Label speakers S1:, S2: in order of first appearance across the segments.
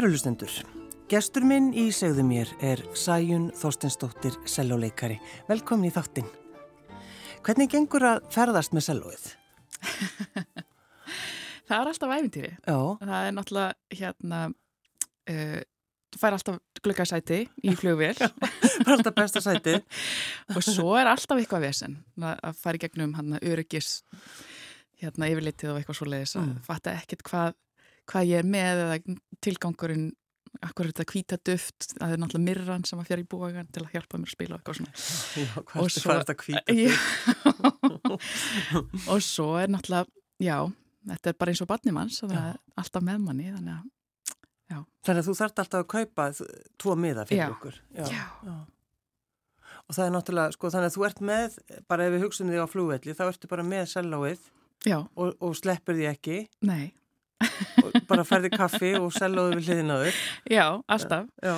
S1: Kærulustendur, gestur minn í segðu mér er Sæjun Þorstensdóttir seljóleikari. Velkomin í þáttinn. Hvernig gengur að ferðast með seljóið?
S2: það er alltaf æfintýri.
S1: Já.
S2: Það er náttúrulega hérna, uh, þú fær alltaf glöggasæti í flugvél.
S1: Það er alltaf besta sæti.
S2: og svo er alltaf eitthvað vesen að fara í gegnum hann að öryggis hérna yfirlitið og eitthvað svo leiðis að
S1: Mm.
S2: fatta ekkert hvað, hvað ég er með eða tilgangurinn akkur er þetta hvíta duft að það er náttúrulega mirran sem að fjara í búagan til að hjálpa mér að spila og eitthvað svona
S1: Já, hvað
S2: Og
S1: er
S2: svo-
S1: þetta hvita?
S2: Já. og svo er náttúrulega, já þetta er bara eins og barnimanns þannig
S1: Já.
S2: að alltaf með manni þannig að,
S1: Þannig að þú þarft alltaf að kaupa tvo miða fyrir
S2: Já.
S1: okkur.
S2: já,
S1: Og það er náttúrulega, sko, þannig að þú ert með, bara ef við hugsaum þig á flugvelli, þá ertu bara með sellóið
S2: já,
S1: og, og sleppur því ekki.
S2: nei
S1: Og bara ferði kaffi og sellóið við hliðina á þig.
S2: já, alltaf,
S1: Já.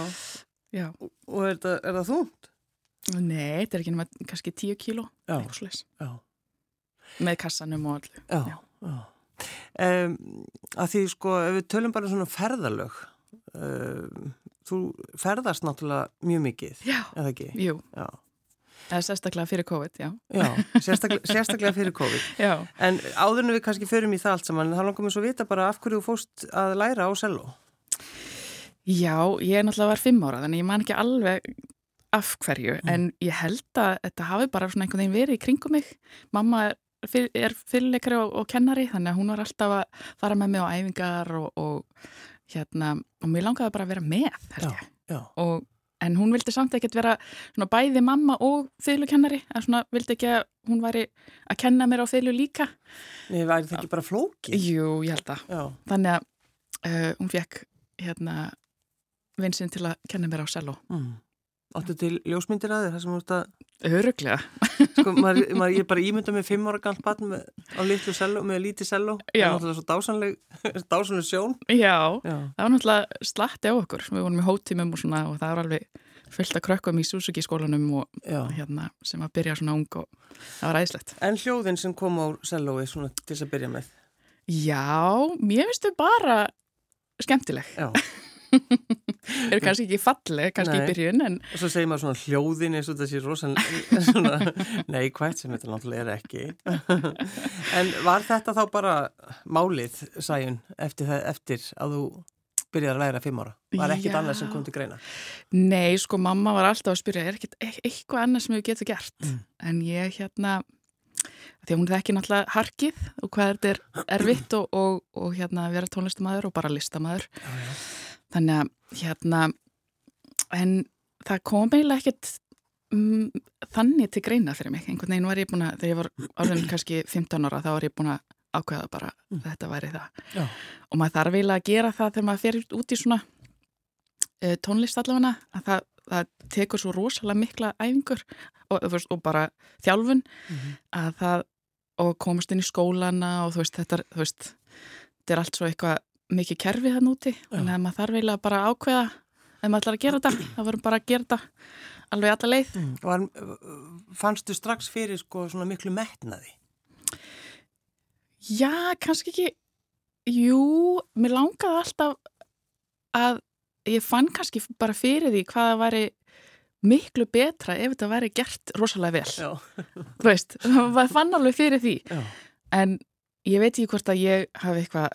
S2: já
S1: Og er, það- er það þúnt?
S2: nei, þetta er ekki nema kannski tíu kíló með kassanum og allu
S1: Já,
S2: Já.
S1: Um, að því sko, ef við tölum bara um svona ferðalög, um, þú ferðast náttúrulega mjög mikið,
S2: já,
S1: eða ekki?
S2: jú,
S1: Já,
S2: er sérstaklega fyrir COVID, já
S1: já sérstaklega, sérstaklega fyrir COVID.
S2: já,
S1: En áður en við kannski förum í það allt saman, þá langar mér svo vita bara af hverju þú fóst að læra á selló.
S2: já, ég náttúrulega var fimm ára þannig ég man ekki alveg af hverju
S1: Mm.
S2: en ég held að þetta hafi bara svona einhvern veginn verið í kringum mig mamma er, fyr, er fyrirleikari og, og kennari þannig að hún var alltaf að fara með mig á æfingar og, og hérna og mér langaði bara að vera með held ég
S1: Já,
S2: og, en hún vildi samt ekkert vera svona bæði mamma og fyrirlukennari að svona vildi ekki að hún væri að kenna mér á fyrirlu líka
S1: Nei, væri það ekki bara flókið?
S2: Jú, ég held að
S1: Já,
S2: þannig að uh, hún fekk hérna vinsinn til að kenna mér á selló
S1: mm. Áttu til ljósmyndir að þér, það sem þú ert að,
S2: Öruglega
S1: sko, maður, maður, ég bara ímynda með fimm ára galt barn með, á litlu selló, með lítið selló. Það
S2: Já.
S1: er náttúrulega svo dásanleg, sjón.
S2: Já,
S1: Já.
S2: það var náttúrulega slatti á okkur við vorum í hóttímum og svona og það var alveg fullt að krökkum í Suzuki skólanum og
S1: Já.
S2: hérna sem að byrja svona ung og það var æðislegt
S1: En hljóðin sem kom á sellói svona til þess að byrja með.
S2: Já, mér finnst þau bara skemmtileg
S1: Já.
S2: eru kannski ekki falleg, kannski
S1: Nei.
S2: í byrjun en
S1: Og svo segir maður svona hljóðin eins og sé rosan svona, nei, hvað sem þetta náttúrulega er ekki. en var þetta þá bara málið, sæjun, eftir, það- eftir að þú byrjaði að læra fimm ára? Var ekkit annað sem kom til greina?
S2: Nei, sko, mamma var alltaf að spyrja, er ekkert e- eitthvað annað sem við getum gert?
S1: Mm.
S2: En ég hérna, því að hún er ekki náttúrulega harkið og hvað þetta er erfitt og, og, og hérna vera tónlistamæður og bara listamæður.
S1: Já, já.
S2: Þannig að hérna, en það kom eiginlega ekkert mm, þannig til greina fyrir mig. Einhvern veginn var ég búin að, þegar ég var orðin kannski 15 ára, þá var ég búin að ákveða bara
S1: Mm.
S2: þetta væri það.
S1: Já.
S2: Og maður þarf eiginlega að gera það þegar maður fer út í svona uh, tónlist allavega, að það, það tekur svo rosalega mikla æfingur og, og bara þjálfun
S1: Mhm.
S2: að það, og komast inn í skólana og þú veist, þetta þú veist, þetta er allt svo eitthvað mikið kerfi þann úti, þannig að maður þarf eiginlega bara að ákveða ef maður ætlar að gera þetta, þá verður bara að gera þetta alveg alla leið.
S1: Mm. Var, fannstu strax fyrir sko svona miklu metnaði?
S2: Já, kannski ekki, jú, mér langaði alltaf að ég fann kannski bara fyrir því hvað það væri miklu betra ef þetta væri gert rosalega vel. Þú veist, maður fann alveg fyrir því.
S1: Já.
S2: En ég veit ekki hvort að ég hafi eitthvað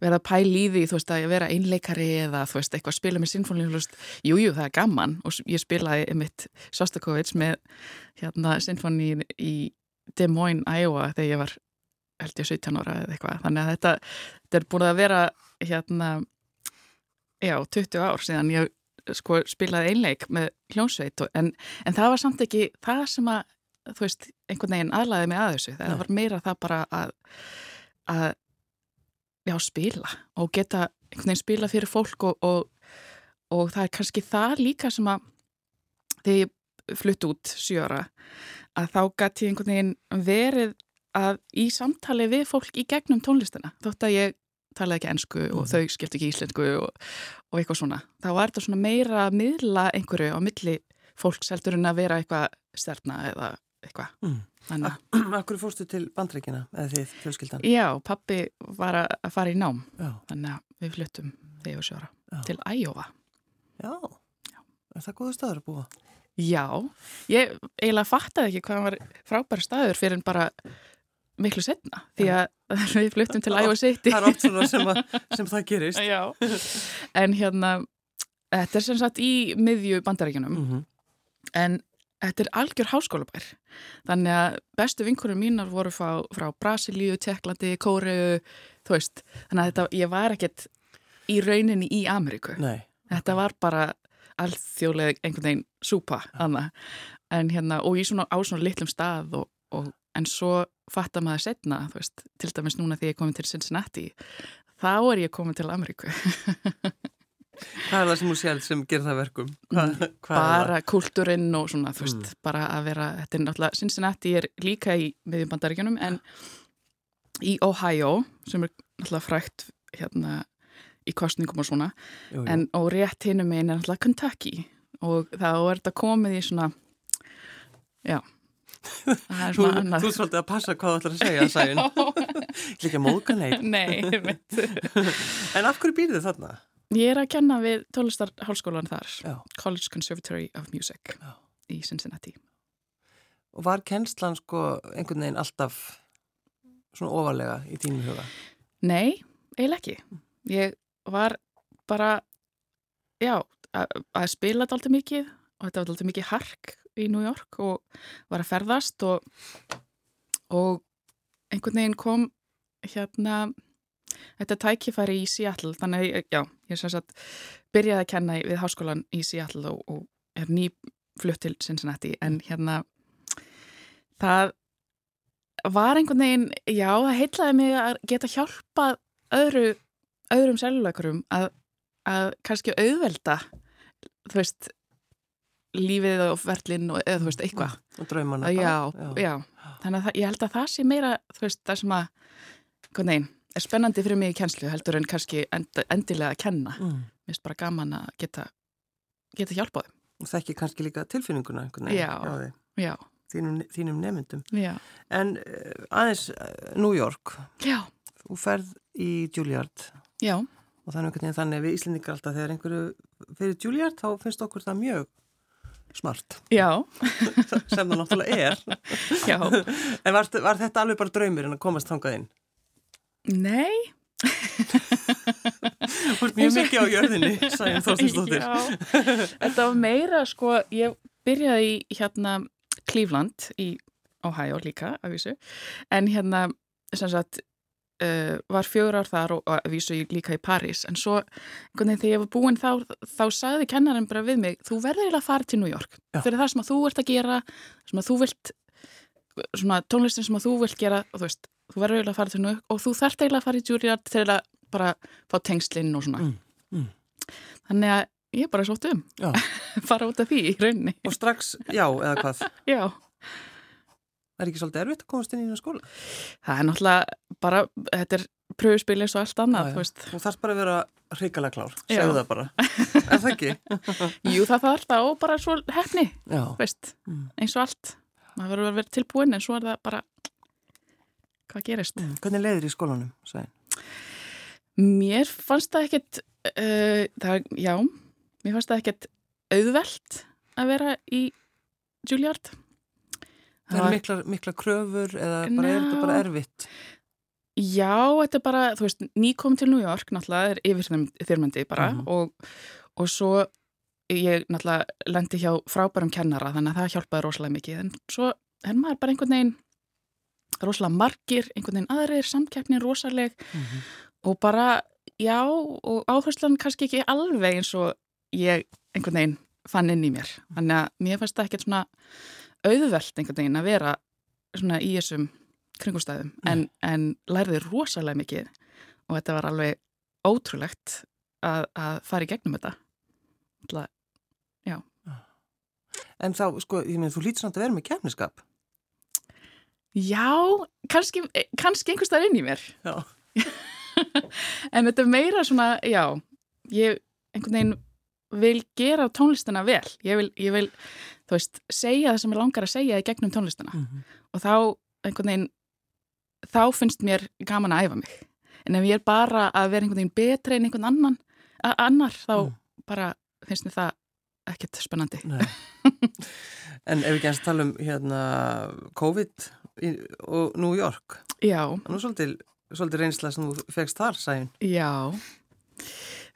S2: verið að pæla í því, þú veist, að vera einleikari eða, þú veist, eitthvað að spila með sinfóníu, þú veist, jú, jú, það er gaman. Og ég spilaði mitt Sostakovits með hérna sinfóníu í Des Moines, Iowa þegar ég var held ég 17 ára eða eitthvað, þannig að þetta, þetta er búin að vera hérna já, 20 ár síðan ég sko spilaði einleik með hljónsveit og, en, en það var samt ekki það sem að, þú veist, einhvern veginn aðlaði mig að þessu, það
S1: Nei.
S2: var meira það bara að, að já, spila og geta einhvern veginn spila fyrir fólk og, og, og það er kannski það líka sem að þegar ég flutt út sjöra að þá gæti ég einhvern veginn verið að í samtali við fólk í gegnum tónlistina þótt að ég talaði ekki ensku og
S1: Mhm.
S2: þau skipti ekki íslensku og, og eitthvað svona. Þá var þetta svona meira að miðla einhverju á milli fólks heldur en að vera eitthvað stjarna eða eitthvað.
S1: Mm. Akkur fórstu til bandreikina eða þið fjölskyldan?
S2: já, pappi var að fara í nám,
S1: Já.
S2: þannig að við fluttum þegar sjóra,
S1: Já.
S2: til Æjófa.
S1: Já, er það góðu staður að búa?
S2: Já, ég eiginlega fattaði ekki hvað var frábæri staður fyrir en bara miklu setna því að við fluttum til Iowa City
S1: Það er oft svona sem, að, sem það gerist.
S2: Já, en hérna þetta er sem sagt í miðju bandaríkjunum
S1: Mm -hmm.
S2: en þetta er algjör háskólabær. Þannig að bestu vinkurum mínar voru frá, frá Brasilíu, Tjekklandi, Kóreu þú veist, þannig að þetta, ég var ekkert í rauninni í Ameríku.
S1: Nei,
S2: þetta var bara alþjóðlega einhvern veginn súpa annað. en hérna, og í svona á svona litlum stað og, og, en svo fattar maður setna, þú veist, til dæmis núna þegar ég komin til Cincinnati þá er ég komin til Ameríku
S1: hvað er það sem þú sjálf sem gerir það verkum? Er það?
S2: bara kultúrinn og svona, þú veist, bara að vera þetta er náttúrulega, Cincinnati er líka í miðjumbandaríkjunum, en í Ohio, sem er náttúrulega frækt hérna í kostningum og svona,
S1: Jú, jú.
S2: en og rétt hinum einn er náttúrulega Kentucky og þá er þetta komið í svona já er
S1: Þú,
S2: svona
S1: þú svolítið að passa hvað þú ætlar að segja, Sæjun. Líka móðga neitt.
S2: Nei, einmitt.
S1: En af hverju býrðu þarna?
S2: Ég er að kenna við tónlistarhálskólan þar
S1: Já.
S2: College Conservatory of Music
S1: Já.
S2: í Cincinnati
S1: Og var kennslan sko einhvern veginn alltaf svona ofalega í þínum huga?
S2: Nei, eiginlega ekki ég var bara já, að spila þetta alltaf mikið og þetta var alltaf mikið hark í New York og var að ferðast og, og einhvern veginn kom hérna þetta tækifæri í Seattle þannig já, ég sem sagt byrjaði að kenna við háskólan í Seattle og, og er ný flutt til Cincinnati en hérna það var einhvern veginn, já, það heitlaði mig að geta hjálpað öðru, öðrum seljuleikurum að, að kannski auðvelda þú veist lífið og verlinn og eða þú veist eitthvað
S1: Og draumana
S2: já,
S1: bara?
S2: já, þannig að það, ég held að það sé meira þú veist, það sem að einhvern veginn, er spennandi fyrir mig í kennslu heldur en kannski end, endilega að kenna.
S1: Mm.
S2: mér finnst bara gaman að geta geta hjálpað
S1: Og þekki kannski líka tilfinninguna
S2: Já. já,
S1: þínum, þínum nemyndum.
S2: já,
S1: En uh, aðeins uh, New York,
S2: já,
S1: þú ferð í Juilliard.
S2: Já.
S1: Og það þannig að við Íslendingar alltaf þegar einhverju fyrir Juilliard þá finnst okkur það mjög smart.
S2: Já,
S1: sem það náttúrulega er.
S2: já.
S1: En var, var þetta alveg bara draumurinn að komast þangað inn?
S2: Nei,
S1: Þú ert mjög mikið á jörðinni, sæðin Þorstinsdóttir.
S2: Já, þetta var meira sko, ég byrjaði í hérna Cleveland í Ohio líka, að vísu, en hérna sem sagt uh, var fjögur ár þar og, og að vísu ég líka í París, en svo einhvern veginn þegar ég var búin þá, þá sagði kennarinn bara við mig, þú verður eiginlega að fara til New York. Fyrir það sem að þú ert að gera sem að þú vilt svona tónlistin sem að þú vilt gera og þú veist, þú verður eiginlega að fara til York og þú þarft eiginlega að fara í Juilliard til að bara fá tengslinn og svona
S1: Mm, mm.
S2: þannig að ég bara sótt um fara út af því í rauninni
S1: Og strax, já, eða hvað?
S2: já,
S1: Það er ekki svolítið erfitt að komast inn í skóla?
S2: það er náttúrulega bara, þetta er pröfuspil eins og allt annað,
S1: Já, já.
S2: þú
S1: þarfst bara að vera hrikalega klár, segðu það bara. er það ekki?
S2: jú það þarf það og bara svo hefni
S1: Mm.
S2: eins og allt maður verður að vera tilbúin en svo er það bara hvað gerist
S1: Mm. Hvernig leiðir í skólanum, sæðin?
S2: mér fannst það ekkert uh, það, já, mér fannst það ekkert auðvelt að vera í Juilliard
S1: Það er mikla, mikla kröfur eða bara er þetta
S2: Ná.
S1: bara erfitt?
S2: Já, þetta er bara, þú veist, nýkom til New York náttúrulega er yfirþyrmandi bara
S1: Mhm.
S2: og, og svo ég náttúrulega lendi hjá frábærum kennara þannig að það hjálpaði rosalega mikið en svo er maður bara einhvern veginn rosalega margir, einhvern veginn aðrir samkeppnin rosaleg
S1: Mhm.
S2: og bara, já, og áherslan kannski ekki alveg eins og ég einhvern veginn fann inn í mér. Þannig að mér fannst það ekkert svona auðvelt einhvern veginn að vera svona í þessum kringustæðum en, en lærði rosalega mikið og þetta var alveg ótrúlegt að, að fara í gegnum þetta. Ætla,
S1: En þá, sko, ég meina, þú lítið samt að vera með kefniskap.
S2: Já, kannski, kannski einhverstaðar inn í mér
S1: Já.
S2: en þetta er meira svona, já ég einhvern veginn vil gera tónlistina vel ég vil, ég vil, þú veist, segja það sem ég langar að segja í gegnum tónlistina
S1: Mhm.
S2: og þá einhvern veginn þá finnst mér gaman að æfa mig en ef ég er bara að vera einhvern veginn betri en einhvern annan annar þá
S1: Mm.
S2: bara finnst mér það ekkert spennandi.
S1: Nei. en ef við ekki eins tala um hérna COVID og New York,
S2: Já,
S1: nú svolítið, svolítið reynsla sem þú fegst þar, sæðin.
S2: já,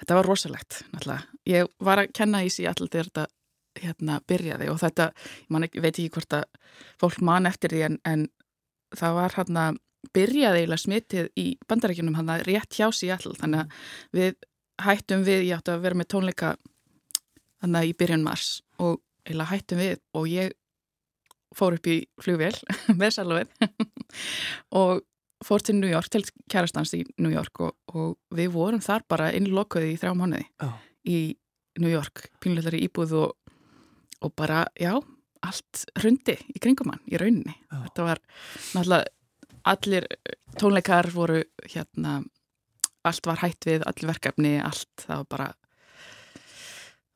S2: þetta var rosalegt náttúrulega. Ég var að kenna í sí alltaf þetta hérna byrjaði og þetta, ég ekki, veit ekki hvort að fólk man eftir því en, en það var hérna byrjaði eiginlega smitið í bandarækjunum hann rétt hjá sí alltaf þannig að við hættum við, ég átti að vera með tónleika þannig í byrjun mars og eiginlega hættum við og ég fór upp í flugvél með salvið og fór til New York, til kærastans í New York og, og við vorum þar bara innlokkuði í þrjá mánuði
S1: Já.
S2: í New York, pínleitari íbúð og, og bara, já, allt hrundi í kringum hann, í rauninni.
S1: Já.
S2: Þetta var náttúrulega, allir tónleikar voru hérna, allt var hætt við, allir verkefni, allt, það var bara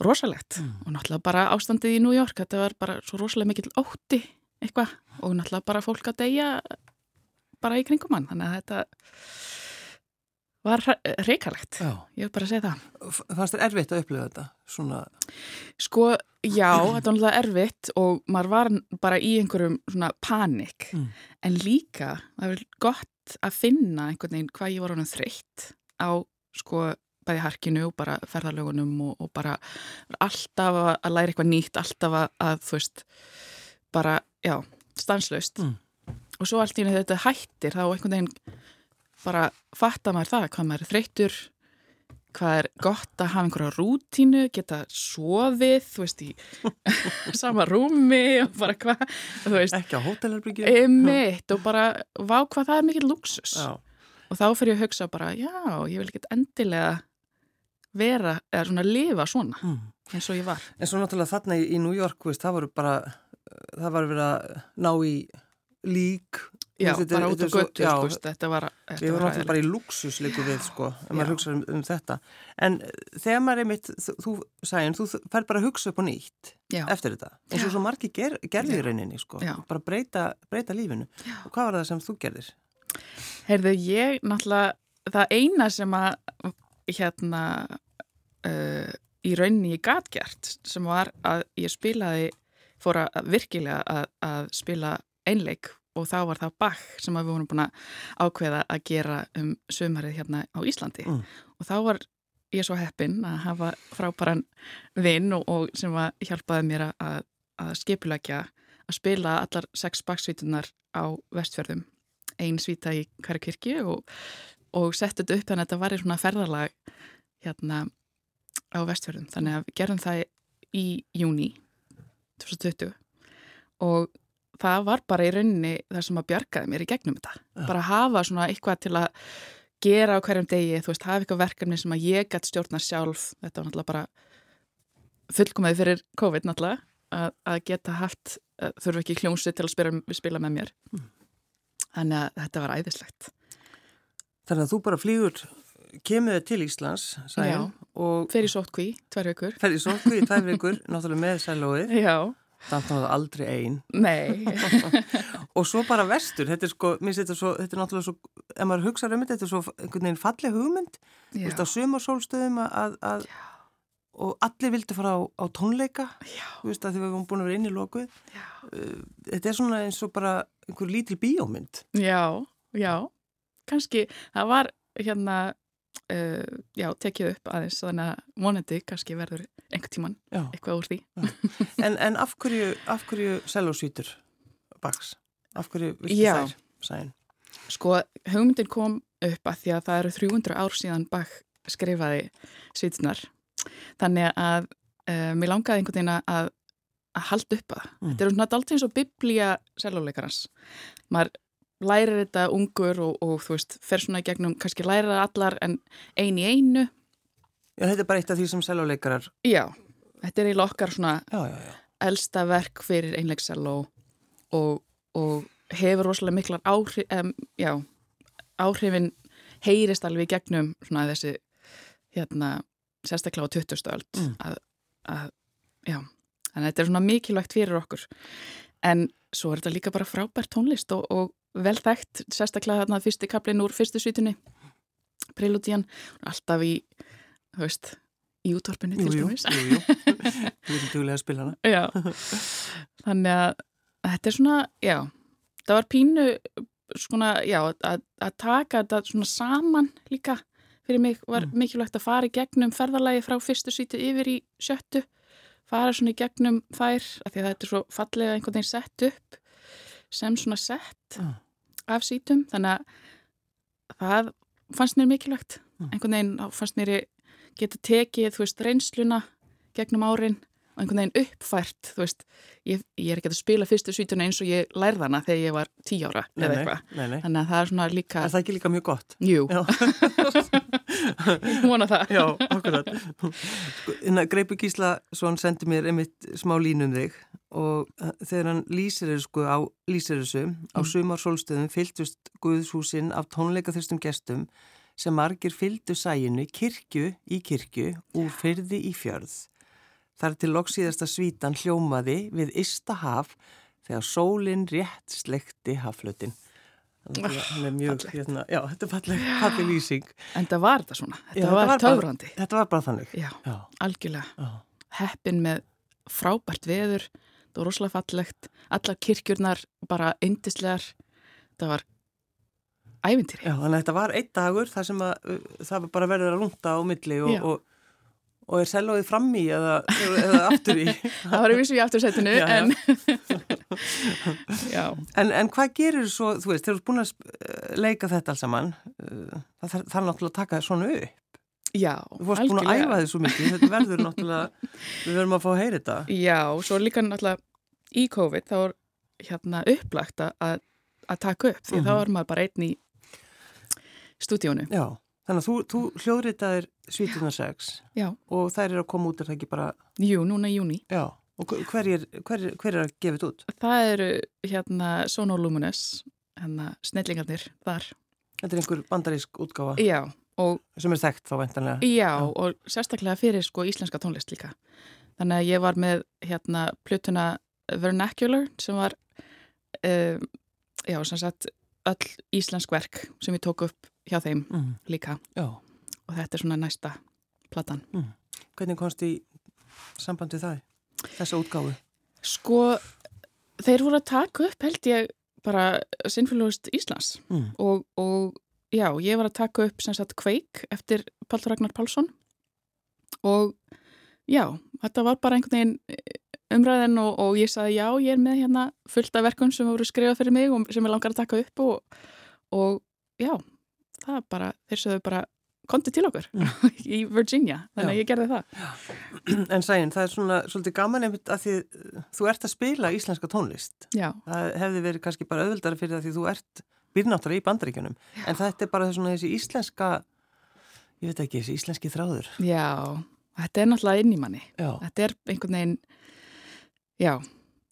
S2: rosalegt
S1: Mm.
S2: og náttúrulega bara ástandið í New York, þetta var bara svo rosalega mikill ótti eitthvað og náttúrulega bara fólk að deyja bara í kringum hann, þannig að þetta var reikalegt, ég vil bara segja það.
S1: Fannst þér erfitt að upplifa þetta? Svona,
S2: Sko, já, þetta var náttúrulega erfitt og maður var bara í einhverjum svona panik,
S1: Mm.
S2: en líka það er gott að finna einhvern veginn hvað ég var honum þreytt á sko bæði harkinu og bara ferðarlögunum og, og bara alltaf að, læra eitthvað nýtt, alltaf að, þú veist, bara, já, stanslaust.
S1: Mm.
S2: Og svo allt í henni þetta hættir, þá einhvern veginn bara fatta maður það, hvað maður er þreyttur, hvað er gott að hafa einhverja rútínu, geta sofið, þú veist, í sama rúmi og bara hvað, þú veist,
S1: ekki á hótelherbyggju?
S2: emitt og bara, vá hvað það er mikill luxus.
S1: Já.
S2: Og þá fyrir ég að hugsa bara, já, ég vil ekki endilega vera, eða svona lifa svona,
S1: Mm.
S2: eins og ég var.
S1: En svo náttúrulega þarna í, í New York, veist, það voru bara, það var verið að ná í lík.
S2: Já,
S1: veist,
S2: bara út á
S1: svo-
S2: göttu, þetta var, þetta
S1: Við vorum
S2: var
S1: náttúrulega bara í luxus líku við, sko, ef maður
S2: Já.
S1: hugsa um, um þetta. En þegar maður er mitt, þú, sæðin, þú fær bara að hugsa upp á nýtt
S2: Já.
S1: eftir þetta. Eins og
S2: Já.
S1: svo margi ger, gerði í rauninni, sko.
S2: Já.
S1: Bara breyta, breyta lífinu.
S2: Já.
S1: Og hvað var það sem þú gerðir?
S2: Heyrðu, ég náttúrulega, það eina sem að hérna uh, í rauninni ég gat gert sem var að ég spilaði, fór að virkilega að, að spila einleik og þá var það Bach sem við vorum búin að ákveða að gera um sömarið hérna á Íslandi
S1: Mm.
S2: og þá var ég svo heppin að hafa frábæran vinn og, og sem að hjálpaði mér að, að skipulegja að spila allar sex Bach-svítunar á vestfjörðum ein svíta í hverju kirkju og, og þetta upp þannig að þetta var í svona ferðalag hérna á vestfjörðum. Þannig að við gerðum það í júni 2020 og það var bara í rauninni það sem að bjargaði mér í gegnum þetta.
S1: Já.
S2: bara hafa svona eitthvað til að gera á hverjum degi, þú veist, hafa eitthvað verkefni sem að ég gætt stjórna sjálf. Þetta var náttúrulega bara fullkomaði fyrir COVID náttúrulega að, að geta haft, að þurfa ekki hljónsi til að spila, spila með mér. Þannig að þetta var æðislegt.
S1: Þannig að þú bara flýgur, kemur þið til Íslands,
S2: Já.
S1: og
S2: fer í sótkví, tvær
S1: ferði sótku í tvær vikur, náttúrulega með sælóið,
S2: já,
S1: þannig að það aldrei einn.
S2: nei.
S1: Og svo bara vestur, þetta er sko, minnst þetta er svo, þetta er náttúrulega svo, ef maður hugsa um þetta, þetta er svo einhvern veginn falleg hugmynd, þú veist, á sumarsólstöðum að, að og allir vildi fara á, á tónleika, þú veist, að því við erum búin að vera inn í lokuð.
S2: já,
S1: Þetta er svona eins og bara einhver lítil bíómynd.
S2: já, já. Kannski, það var hérna uh, já, tekið upp aðeins þannig að vonandi kannski verður einhvern tíman
S1: Já.
S2: eitthvað úr því
S1: En, en af hverju, hverju sellósvítur baks? Af hverju viltu þær, sæðin?
S2: Sko, hugmyndin kom upp að því að það eru 300 ár síðan Bach skrifaði svitsnar. Þannig að uh, mér langaði einhvern veginn að, að halda upp að það.
S1: Mm.
S2: Þetta eru svona dalt eins og biblía selvoleikarans. Maður lærir þetta ungur og, og þú veist, fer svona í gegnum, kannski lærir það allar en ein í einu.
S1: Já, þetta er bara eitt af því sem sellóleikarar,
S2: Já, þetta er í lokkar svona
S1: já, já,
S2: elsta verk fyrir einleikselló og, og hefur rosalega miklar áhrif, um, já, áhrifin heyrist alveg í gegnum svona þessi, hérna, sérstaklega á 20. öld
S1: Mm.
S2: að, að, já, þannig að þetta er svona mikilvægt fyrir okkur. En svo er þetta líka bara frábært tónlist og, og vel þekkt, sérstaklega þarna fyrsti kaplinn úr fyrstu svítunni, Preludían, alltaf í þú veist, í útvarpinu til dæmis.
S1: jú, jú. Þú erum duglega að spila hana.
S2: Þannig að þetta er svona, já, það var pínu svona, já, að, að taka þetta svona saman líka fyrir mig var
S1: Mm.
S2: mikilvægt að fara í gegnum ferðalagi frá fyrstu sítu yfir í sjöttu, fara svona í gegnum þær, af því að þetta er svo fallega einhvern veginn sett upp sem svona sett
S1: Já.
S2: Af sítum, þannig að það fannst mér mikilvægt
S1: Mm.
S2: einhvern veginn fannst mér geta tekið, þú veist, reynsluna gegnum árin einhvern veginn uppfært, veist, ég, ég er ekki að spila fyrstu svítuna eins og ég lærði hana þegar ég var tí ára
S1: Nei,
S2: eða
S1: nei, nei.
S2: Þannig að það er svona líka,
S1: Er það ekki líka mjög gott?
S2: jú, vona það.
S1: Já, akkurat. Sko, innan Greipur Gíslason sendi mér einmitt smá línum þig og uh, þegar hann lýsir þessu, sko, á, á
S2: Mm.
S1: sumar sólstöðum fylgdust Guðshúsin af tónleikaþyrstum gestum sem margir fylgdu sæinu kirkju í kirkju úr fyrði í fjörð. Þar til loksíðasta svítan hljómaði við Ista haf þegar sólinn rétt slekti haflutin. Þannig að er mjög, hérna, já, þetta er falleg, falleg lýsing.
S2: En það var þetta svona, þetta
S1: Já,
S2: var,
S1: var bara-
S2: töfrandi.
S1: Þetta var bara þannig.
S2: Já,
S1: Já,
S2: algjörlega.
S1: já.
S2: Heppin með frábært veður, það var rosalega fallegt, allar kirkjurnar bara yndislegar, það var ævintýri.
S1: Já, þannig að þetta var einn dagur þar sem að uh, það var bara verður að rúnda á milli og, og, og er selóið fram í eða, eða aftur í.
S2: Það var vissu í aftursætinu, en
S1: En, en hvað gerir svo, þú veist, þegar þú ert búin að uh, leika þetta alls saman, uh, það þarf náttúrulega að taka svona upp.
S2: já,
S1: Þú varst búin að æfa þið svo mikið, þetta verður náttúrulega, við verðum að fá að heyra þetta.
S2: Já, svo líka náttúrulega í COVID þá er hérna upplagt að, að taka upp því
S1: Mhm.
S2: þá er maður bara einn í stúdíónu.
S1: Já, þannig að þú, þú hljóðritaðir Svítunar 6
S2: Já,
S1: og þær eru að koma út er það ekki bara,
S2: jú, núna í júni.
S1: já, og hver er, hver, hver er að gefa þetta út?
S2: Það eru hérna Sono Luminous, hérna snellingarnir þar.
S1: Þetta er einhver bandarísk útgáfa
S2: Já, og
S1: sem er þekkt þá veintanlega.
S2: Já,
S1: Já.
S2: og sérstaklega fyrir sko íslenska tónlist líka. Þannig að ég var með hérna plötuna Vernacular sem var uh, já, sem sagt öll íslensk verk sem ég tók upp hjá þeim
S1: Mm,
S2: líka
S1: já.
S2: og þetta er svona næsta platan.
S1: Hvernig komst í samband við það? Þessa útgáfu?
S2: Sko, þeir voru að taka upp held ég bara Sinfélagust Íslands
S1: Mm.
S2: og, og já, ég var að taka upp sem sagt Quake eftir Pál Ragnar Pálsson og já, þetta var bara einhvern veginn umræðin og, og ég sagði já, ég er með hérna fullt af verkum sem voru skrifað fyrir mig og sem ég langar að taka upp og, og já, það bara, þeir sögðu bara komdu til okkur í Virginia, þannig að
S1: Já.
S2: ég gerði það
S1: En sæn, það er svona svolítið gaman einmitt að því þú ert að spila íslenska tónlist.
S2: Já,
S1: Það hefði verið kannski bara auðvöldara fyrir það því þú ert byrnáttúrulega í bandaríkjunum. En þetta er bara svona þessi íslenska, ég veit ekki, þessi íslenski þráður.
S2: já, þetta er náttúrulega inn í manni
S1: Já,
S2: þetta er einhvern veginn já,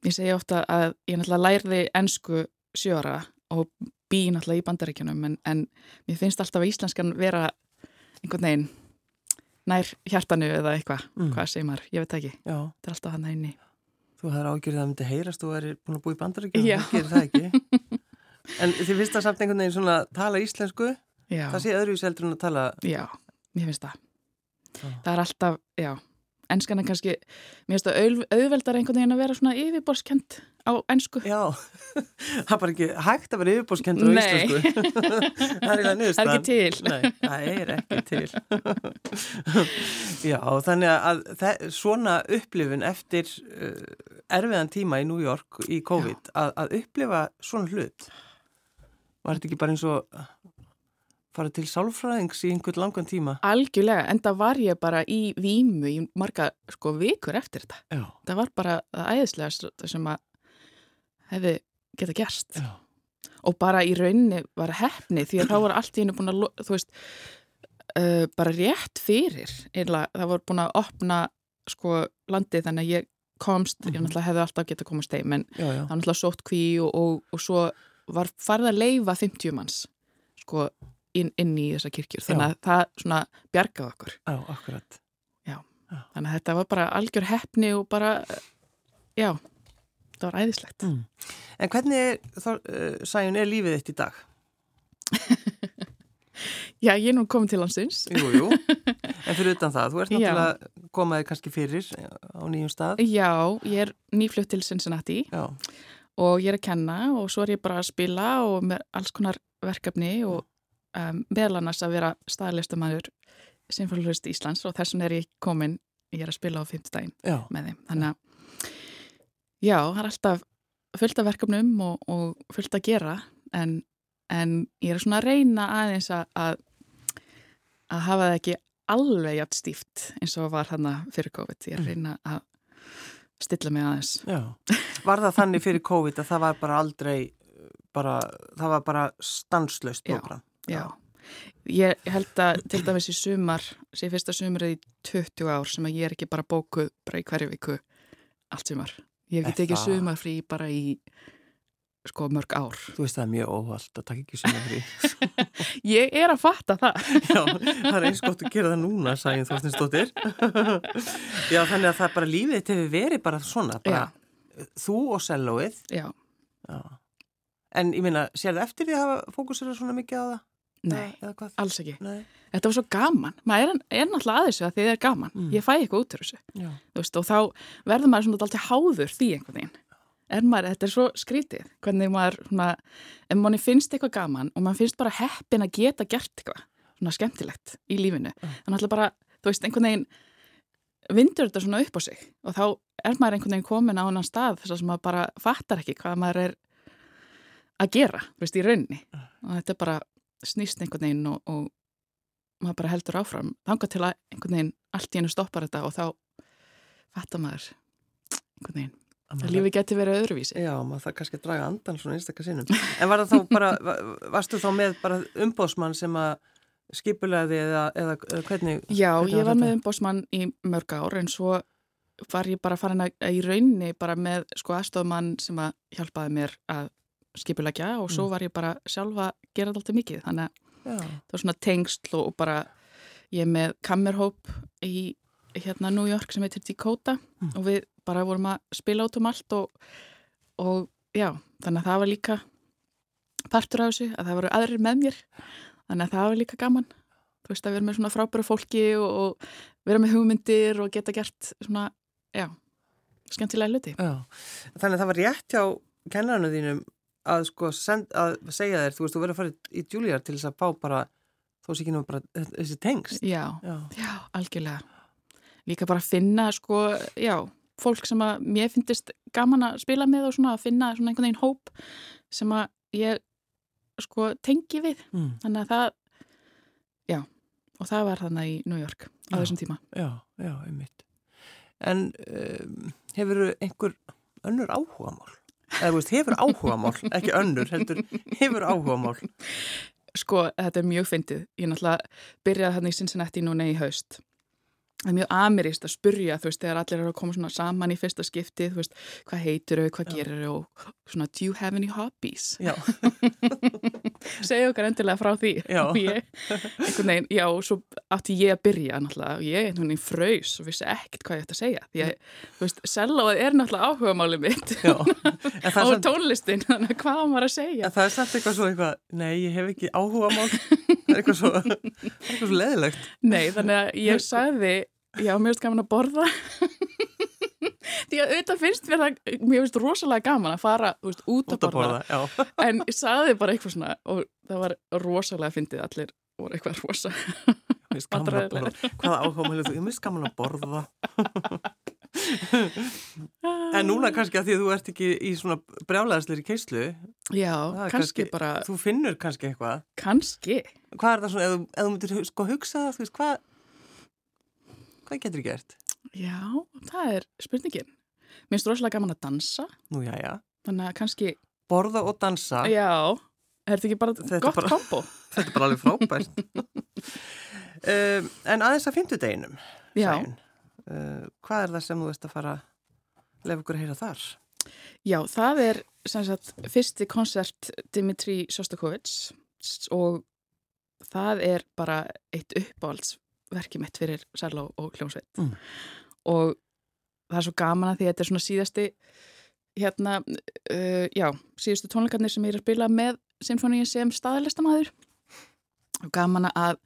S2: ég segi ofta að ég náttúrulega lærði ennsku sjóra og bý náttúrulega í bandaríkjunum en, en mér finnst alltaf að íslenskan vera einhvern veginn nær hjartanu eða eitthvað,
S1: Mm.
S2: hvað segir maður, ég veit ekki
S1: já.
S2: þetta er alltaf hann inni
S1: Þú hefur ágjörðið að það myndi heyrast þú er búin að búa í bandaríkjunum.
S2: Já.
S1: Það gerir það ekki. En þið finnst það samt einhvern veginn svona tala íslensku,
S2: já,
S1: það sé öðruvís heldur en að tala,
S2: já, mér finnst það
S1: Já.
S2: það er alltaf, já ennskan er kannski, mér finnst það auð, auðveldar einhvern veginn að vera svona yfirborskend á ennsku
S1: já, það er bara ekki hægt að vera yfirbórskendur á íslensku. það er eiginlega niðurstaðan.
S2: það er ekki til
S1: Nei, það er ekki til. Já, þannig að það, svona upplifun eftir uh, erfiðan tíma í New York í COVID, að, að upplifa svona hlut, var þetta ekki bara eins og fara til sálfræðings í einhvern langan tíma?
S2: Algjörlega, en það var ég bara í vímu í marga sko vikur eftir þetta.
S1: Já,
S2: Það var bara æðislega sem að hefði geta gerst.
S1: já,
S2: Og bara í rauninni var hefni því að þá var allt í hennu búin að, þú veist, uh, bara rétt fyrir. Einlega, það var búin að opna sko landið þannig að ég komst, ég
S1: Mhm.
S2: náttúrulega hefði alltaf getað komast heim, en
S1: já.
S2: það var náttúrulega sótt kví og, og, og svo var farið að leifa 50 manns sko inn, inn í þessa kirkjur. Þannig að það svona bjargaði okkur.
S1: Já, akkurat.
S2: Þannig að þetta var bara algjör hefni og bara, já, það var æðislegt.
S1: Mm. En hvernig er, þá, uh, Sæjun, er lífið þitt í dag?
S2: Já, ég er nú komin til hansins.
S1: Jú, jú. En fyrir utan það, þú ert náttúrulega komaði kannski fyrir á nýjum stað.
S2: Já, ég er nýflutt til Cincinnati Já. og ég er að kenna og svo er ég bara að spila og með alls konar verkefni og um, meðal annars að vera staðlistamæður Sinfólurist Íslands og þess vegna er ég komin, ég er að spila á fymtdægin með þeim. Þannig að já, það er alltaf fullt af verkefnum og, og fullt að gera en, en ég er svona að reyna aðeins að að hafa það ekki alveg jægt stíft eins og var hann fyrir COVID. Ég er að mm. reyna að stilla mig aðeins.
S1: Já. Var það þannig fyrir COVID að það var bara aldrei, bara, það var bara stanslöst program?
S2: Já, já. Ég held að til dæmis í sumar, sé fyrsta sumarið í 20 ár sem að ég er ekki bara bókuð bara í hverju viku allt sumar. Ég hef ekki tekið sumarfrí bara í sko mörg ár.
S1: Þú veist það er mjög óvald að taka ekki sumarfrí.
S2: ég er að fatta það.
S1: Já, það er eins gott að gera það núna, sæðin Þorstinsdóttir. Já, þannig að það er bara lífið til við verið bara svona, bara Já. þú og sellóið.
S2: Já.
S1: Já. En ég minna, sér það eftir því að fókusera svona mikið á það?
S2: Nei, alls ekki. Nei. Þetta var svo gaman. Maður er, er náttúrulega að þessu að þið er gaman. Mm. Ég fæ eitthvað út úr þessu. Veist, og þá verður maður svona alltaf háður því einhvern veginn er maður, þetta er svo skrítið hvernig maður, svona, ef manni finnst eitthvað gaman og mann finnst bara heppin að geta gert eitthvað, svona skemmtilegt í lífinu, mm. þannig að bara, þú veist, einhvern veginn vindur þetta svona upp á sig og þá er maður einhvern veginn komin á annan stað þess að maður bara fattar ekki hvað maður er að gera, þú veist, í raunni mm. og þetta er bara snýst einhvern veginn og, og maður bara heldur áfram, þanga til að einhvern veginn allt í hennu stoppar þetta og þá fattar maður einhvern veginn Það lífi geti verið öðruvísi.
S1: Já, maður það kannski að draga andan svona einstakar sinnum. En var það þá bara, varstu þá með bara umbósmann sem að skipulegði eða, eða, hvernig?
S2: Já, hvernig ég var með umbósmann í mörg ár en svo var ég bara farin að í raunni bara með sko aðstofmann sem að hjálpaði mér að skipulegja og svo mm. var ég bara sjálfa að gera þetta alltaf mikið. Þannig að Já. það var svona tengsl og bara ég með kammerhóp í hérna New York sem heitir Dakota mm. og við bara vorum að spila át um allt og, og já, þannig að það var líka partur af þessu, að það voru aðrir með mér þannig að það var líka gaman þú veist að vera með svona frábæra fólki og, og vera með hugmyndir og geta gert svona, já skemmtilega hluti.
S1: Já, þannig að það var rétt hjá kennarnu þínum að sko send, að segja þér, þú veist, þú verður að fara í Júlíjar til þess að fá bara þó sé ekki nú bara þessi tengst.
S2: Já, já, já algjörlega líka bara finna sko, já, fólk sem að mér finnist gaman að spila með og svona að finna svona einhvern veginn hóp sem að ég sko tengi við mm. þannig að það, já og það var þannig í New York á já, þessum tíma.
S1: Já, já, einmitt En um, hefur einhver önnur áhugamál? Eða veist, hefur áhugamál, ekki önnur heldur, hefur áhugamál?
S2: Sko, þetta er mjög fyndið. Ég náttúrulega byrjaði hann í Cincinnati núna í haust það er mjög amirist að spurja þú veist, þegar allir eru að koma svona saman í fyrsta skipti, þú veist, hvað heitur þau, hvað gerir þau og svona, do you have any hobbies?
S1: Já.
S2: Segja okkar endilega frá því.
S1: Já.
S2: Ég, veginn, já, og svo átti ég að byrja náttúrulega og ég, einhvern veginn, fröys og vissi ekkert hvað ég ætti að segja. Því að, þú veist, selóið er náttúrulega áhuga málið mitt og samt... tónlistin, þannig að hvað maður að segja.
S1: En það er samt eitthvað svo eitthvað, nei, ég hef ekki áhuga mál, er eitthvað svo, eitthvað svo
S2: að Já, mér finnst gaman að borða. Því að auðvitað finnst mér það mér finnst rosalega gaman að fara veist, út, út að borða, borða. en ég saði bara eitthvað svona og það var rosalega fyndið allir voru eitthvað rosa
S1: hvaða áhugamælu þú? Ég finnst gaman að borða. En núna kannski að því að þú ert ekki í svona brjálæðisleiri keislu
S2: já, kannski, kannski bara
S1: þú finnur kannski eitthvað.
S2: Kannski.
S1: Hvað er það svona, ef þú myndir sko hugsa það, þú veist hvað Hvað getur þið gert?
S2: Já, það er spurningin. Mér finnst rosalega gaman að dansa.
S1: Nú, já, já.
S2: Þannig að kannski...
S1: Borða og dansa.
S2: Já, er þetta ekki bara þetta gott bara, kombo?
S1: Þetta er bara alveg frábært. um, en aðeins að fymtu deginum, sæn. Uh, hvað er það sem þú veist að fara lefa ykkur að heyra þar?
S2: Já, það er sagt, fyrsti konsert Dimitri Sostakovits og það er bara eitt uppáhalds verkið mitt fyrir Særló og Hljómsveit mm. og það er svo gaman að því að þetta er svona síðasti hérna, uh, já, síðustu tónleikarnir sem ég er að spila með Sinfoníin sem staðalistamæður og gaman að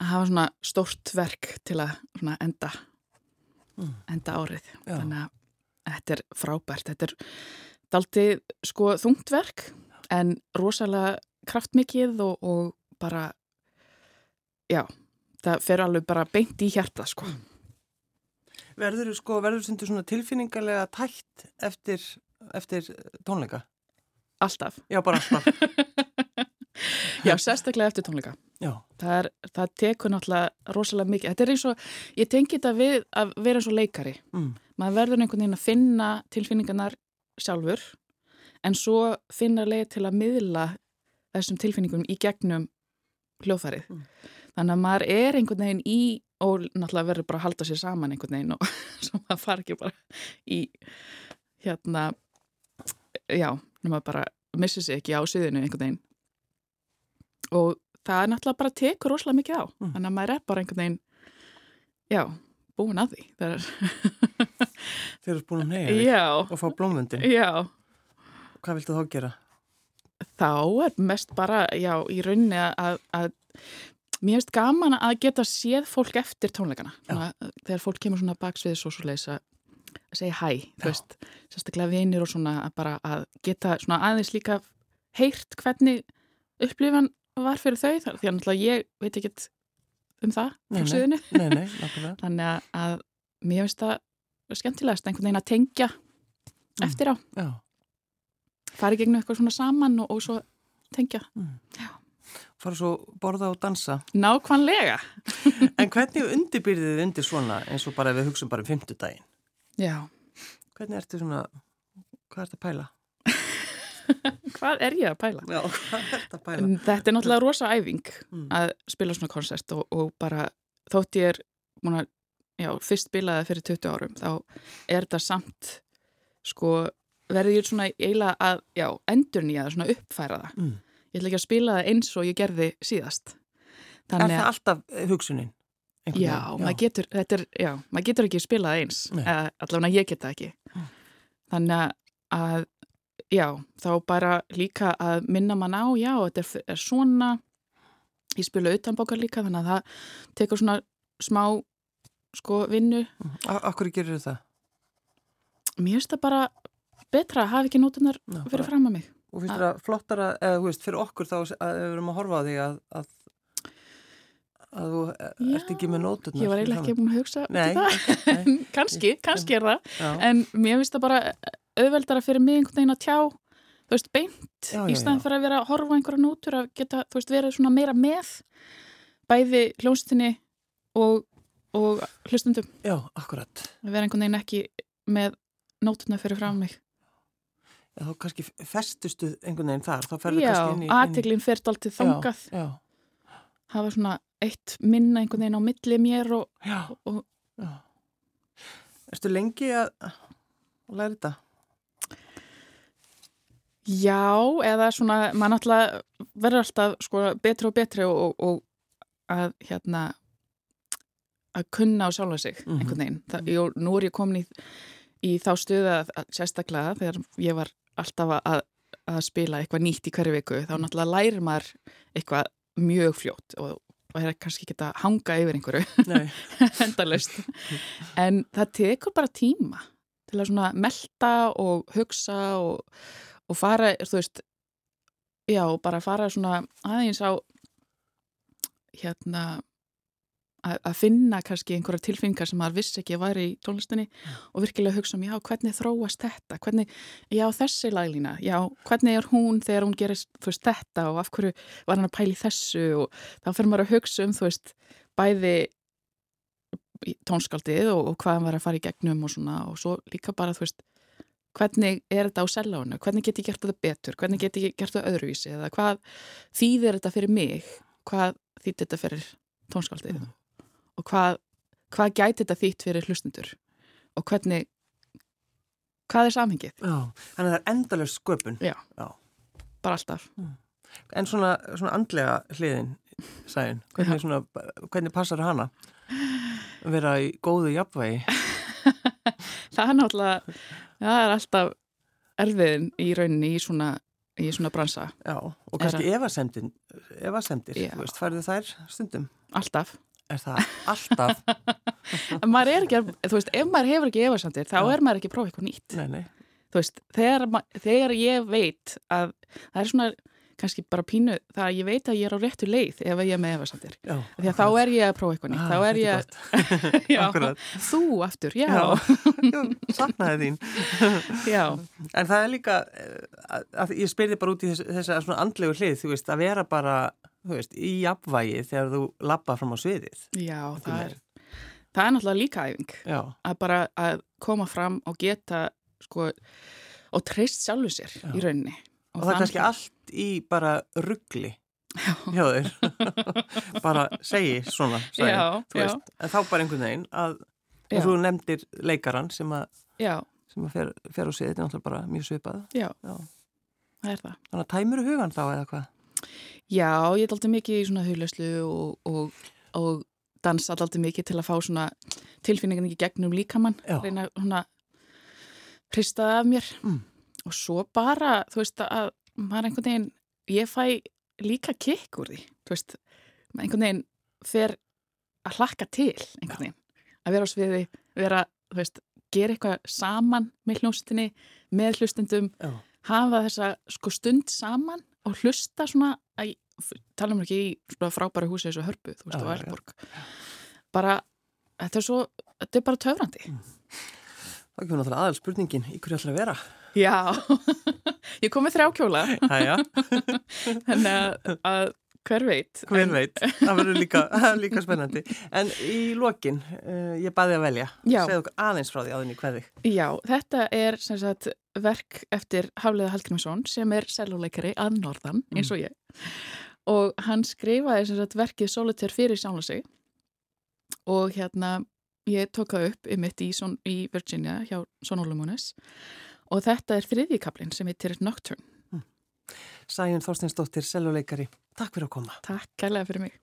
S2: að hafa svona stórt verk til að enda
S1: Mm.
S2: enda árið
S1: Já.
S2: þannig að þetta er frábært þetta er daldið sko þungt verk en rosalega kraftmikið og, og bara já, það fer alveg bara beint í hjarta sko
S1: Verður sko, verður stundu svona tilfinningarlega tætt eftir, eftir tónleika?
S2: alltaf,
S1: Já, bara alltaf.
S2: já, sérstaklega eftir tónleika
S1: Já,
S2: það, er, það tekur náttúrulega rosalega mikið, þetta er eins og ég tengi þetta við að vera eins og leikari
S1: mm.
S2: maður verður einhvern veginn að finna tilfinningarnar sjálfur en svo finna leið til að miðla þessum tilfinningum í gegnum hljóðfærið.
S1: Mm.
S2: Þannig að maður er einhvern veginn í og náttúrulega verður bara að halda sér saman einhvern veginn og svo maður fara ekki bara í hérna já, nema bara missi sig ekki á sviðinu einhvern veginn og það er náttúrulega bara tekur rosalega mikið á
S1: Mm.
S2: þannig að maður er bara einhvern veginn já, búin að því
S1: þeir eru búin að neyja og fá blómvöndin.
S2: já
S1: Hvað viltu þá gera?
S2: þá er mest bara, já, í rauninni að, að mér finnst gaman að geta séð fólk eftir tónleikana svona, þegar fólk kemur svona baksviðis og svo leis að segja hæ,
S1: Já.
S2: veist sérstaklega vinir og svona að bara að geta svona aðeins líka heyrt hvernig upplifan var fyrir þau þar, því að náttúrulega ég veit ekkert um það frá
S1: nákvæmlega.
S2: þannig að, mér finnst það skemmtilegast einhvern veginn að tengja
S1: Mm.
S2: eftir á,
S1: Já.
S2: í gegnum eitthvað svona saman og, og svo tengja
S1: Fara svo borða og dansa.
S2: nákvæmlega
S1: En hvernig undirbyrðið undir svona eins og bara ef við hugsaum bara um fimmtudaginn?
S2: Já,
S1: Hvernig ertu svona, hvað ertu að pæla?
S2: hvað er ég að pæla?
S1: Já, hvað ertu að pæla?
S2: Þetta er náttúrulega rosa æfing
S1: Mm.
S2: að spila svona koncert og, og bara þótt ég er múin að, já, fyrst spilaði fyrir 20 árum þá er þetta samt sko verði ég svona eiginlega að, já, endur nýja það, svona uppfæra það.
S1: Mm.
S2: Ég ætla ekki að spila það eins og ég gerði síðast.
S1: Er það alltaf eh, hugsunin?
S2: Já,
S1: veginn?
S2: maður getur, er, já, maður getur ekki spilað eins, uh, allavega ég geta ekki.
S1: Mm.
S2: Þannig að, já, þá bara líka að minna mann á, já, þetta er, er svona, ég spila utanbókar líka, þannig að það tekur svona smá, sko, vinnu.
S1: A- Akkur gerir það?
S2: Mér finnst það bara betra að hafa ekki nótunar
S1: Já,
S2: fyrir fram að mig.
S1: Og finnst það flottara, eða þú veist, fyrir okkur þá að við erum að horfa á því að, að, að þú ert ekki með nóturnar.
S2: Ég var eiginlega ekki búin að hugsa í
S1: Nei,
S2: kannski, kannski er það.
S1: já,
S2: En mér finnst það bara auðveldara fyrir mig einhvern veginn að tjá, þú veist, beint
S1: Já,
S2: í
S1: já,
S2: staðan
S1: já.
S2: fyrir að vera að horfa einhverja nótur að geta, þú veist, verið svona meira með bæði hljónstinni og, og hlustundum.
S1: já, akkurat.
S2: Að vera einhvern veginn ekki með nótuna fyrir frá mig.
S1: Já, þá kannski festustu einhvern veginn þar, þá ferðu
S2: Já,
S1: kannski inn í...
S2: aðteglinn fer alltaf þangað,
S1: Já, já,
S2: hafa svona eitt minna einhvern veginn á milli mér og,
S1: já,
S2: og
S1: já. Erstu lengi að að læra þetta?
S2: já, eða svona, maður náttúrulega verður alltaf sko betri og betri og, og, að hérna að kunna á sjálfa sig
S1: Mhm.
S2: einhvern veginn. Það, jú, nú er ég komin í, í þá að sérstaklega þegar ég var alltaf að, að spila eitthvað nýtt í hverju viku þá náttúrulega lærir maður eitthvað mjög fljótt og, og er kannski ekki að hanga yfir einhverju.
S1: Nei,
S2: endalust en það tekur bara tíma til að melta og hugsa og, og fara, þú veist já, bara fara svona aðeins á hérna að finna kannski einhverja tilfinningar sem maður vissi ekki að væri í tónlistinni og virkilega hugsa um, já, hvernig þróast þetta? Hvernig, já, þessi laglína já, hvernig er hún þegar hún gerir þú veist, þetta og af hverju var hann að pæli þessu og þá fyrir maður að hugsa um þú veist, bæði tónskaldið og, og hvað hann var að fara í gegnum og svona og svo líka bara þú veist hvernig er þetta á selláinu, hvernig get ég gert þetta betur? Hvernig get ég gert þetta öðruvísi? Eða hvað þýðir þetta fyrir mig? Hvað þýðir þetta fyrir tónskaldið og hvað, hvað gæti þetta þýtt fyrir hlustundur og hvernig hvað er samhengið,
S1: já, þannig að það er endalöst sköpun.
S2: Já.
S1: Já.
S2: bara alltaf
S1: En svona, svona andlega hliðin, sæðin, hvernig, svona, hvernig passar hana? Að vera í góðu jafnvægi?
S2: það er náttúrulega það er alltaf erfiðin í rauninni í svona, í svona bransa
S1: Já, og kannski efasemdir,
S2: Já.
S1: þú veist, færðu þær stundum?
S2: alltaf.
S1: Er það alltaf?
S2: En maður er ekki, að- þú veist, ef maður hefur ekki efasandir, þá
S1: Já.
S2: er maður ekki að prófa eitthvað nýtt.
S1: nei, nei.
S2: Þú veist, þegar, þegar ég veit að það er svona kannski bara pínu, það að ég veit að ég er á réttu leið ef ég er með efasandir.
S1: Já,
S2: Því að þá er ég að prófa eitthvað nýtt,
S1: Ah,
S2: þá er ég já, þú aftur, já,
S1: Já,
S2: já,
S1: já saknaði þín. En það er líka, eh, að, að ég spyrði bara út í þess, þessa svona andlegu hlið, þú veist, að vera bara, þú veist, í jafnvægi þegar þú lappa fram á sviðið.
S2: já, það er, það er náttúrulega líka æfing
S1: Já,
S2: að bara að koma fram og geta, sko, og treyst sjálfu sér
S1: Já.
S2: í rauninni.
S1: og það er kannski allt í bara ruggli
S2: Já,
S1: hjá þér. bara segi svona, sagði,
S2: Já,
S1: veist, en þá bara einhvern veginn að, og þú nefndir leikaran sem að, sem að fer, fer á sviðið, þetta er náttúrulega bara mjög svipað.
S2: já,
S1: Já.
S2: það er það.
S1: Þannig að tæmur hugan þá eða hvað?
S2: Já, ég er alltaf mikið í svona huglauslu og, og, og dansa alltaf mikið til að fá svona tilfinningan ekki gegnum líkamann, reyna svona pristaða af mér
S1: Mm.
S2: og svo bara, þú veist að maður einhvern veginn, ég fæ líka kikk úr því, þú veist maður einhvern veginn fer að hlakka til einhvern veginn að vera á sviði, vera, þú veist gera eitthvað saman með hljómsveitinni með hlustendum,
S1: Já.
S2: hafa þessa sko stund saman og hlusta svona að, tala um ekki í svona frábæru húsi eins og hörpu, þú veist, á. Elborg bara, þetta er svo þetta er bara töfrandi.
S1: Þá kemur náttúrulega aðal spurningin, í hverju ætlar að vera?
S2: Já, ég kom með þrjá kjóla.
S1: Æja,
S2: þannig að hver veit?
S1: Hver
S2: En-
S1: veit, það verður líka, líka spennandi. En í lokin, uh, ég baði að velja, segðu okkur aðeins frá því áðinni hverði.
S2: Já, þetta er sem sagt verk eftir Hafliða Hallgrímsson sem er seljuleikari að norðan, eins og ég. Og hann skrifaði sem sagt verkið Solitaire fyrir sjálf sig. Og hérna ég tók það upp í mitt í, Son, í Virginia hjá Sonolumonis og þetta er þriðjikablin sem heitir Nocturne.
S1: Sæjun Þorsteinsdóttir, seljuleikari, takk fyrir að koma.
S2: Takk kærlega fyrir mig.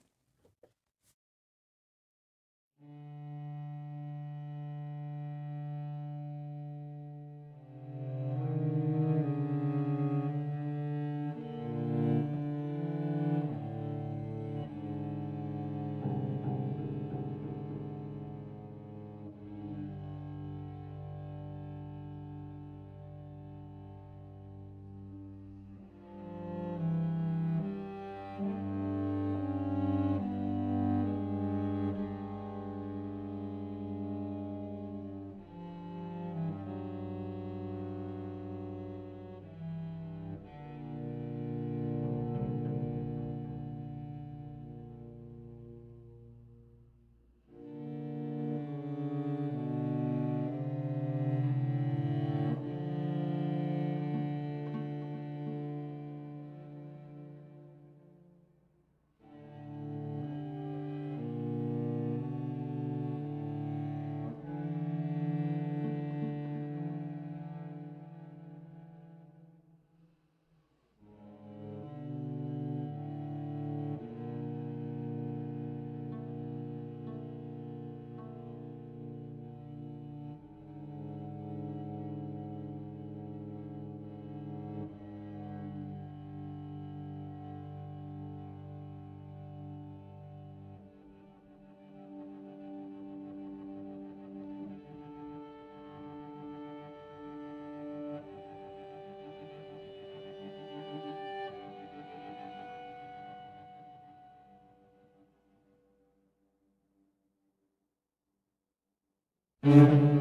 S2: Mm-hmm.